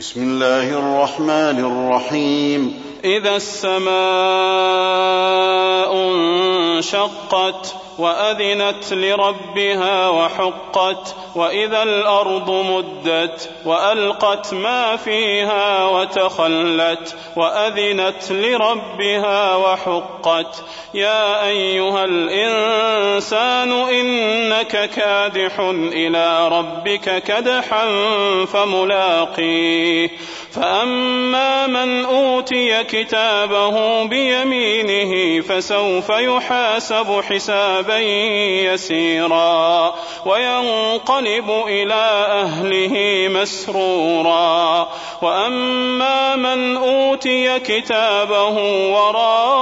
بسم الله الرحمن الرحيم. إذا السماء انشقت وأذنت لربها وحقت وإذا الأرض مدت وألقت ما فيها وتخلت وأذنت لربها وحقت يا أيها الإنسان إنك كادح إلى ربك كدحا فملاقيه فأما من أوتي كتابه بيمينه فسوف يحاسب حسابا يسيرا وينقلب إلى أهله مسرورا وأما من أوتي كتابه وراء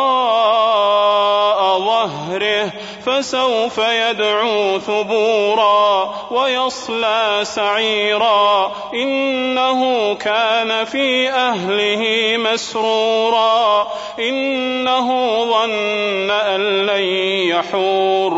فسوف يدعو ثبورا ويصلى سعيرا. إنه كان في أهله مسرورا. إنه ظن أن لن يحور.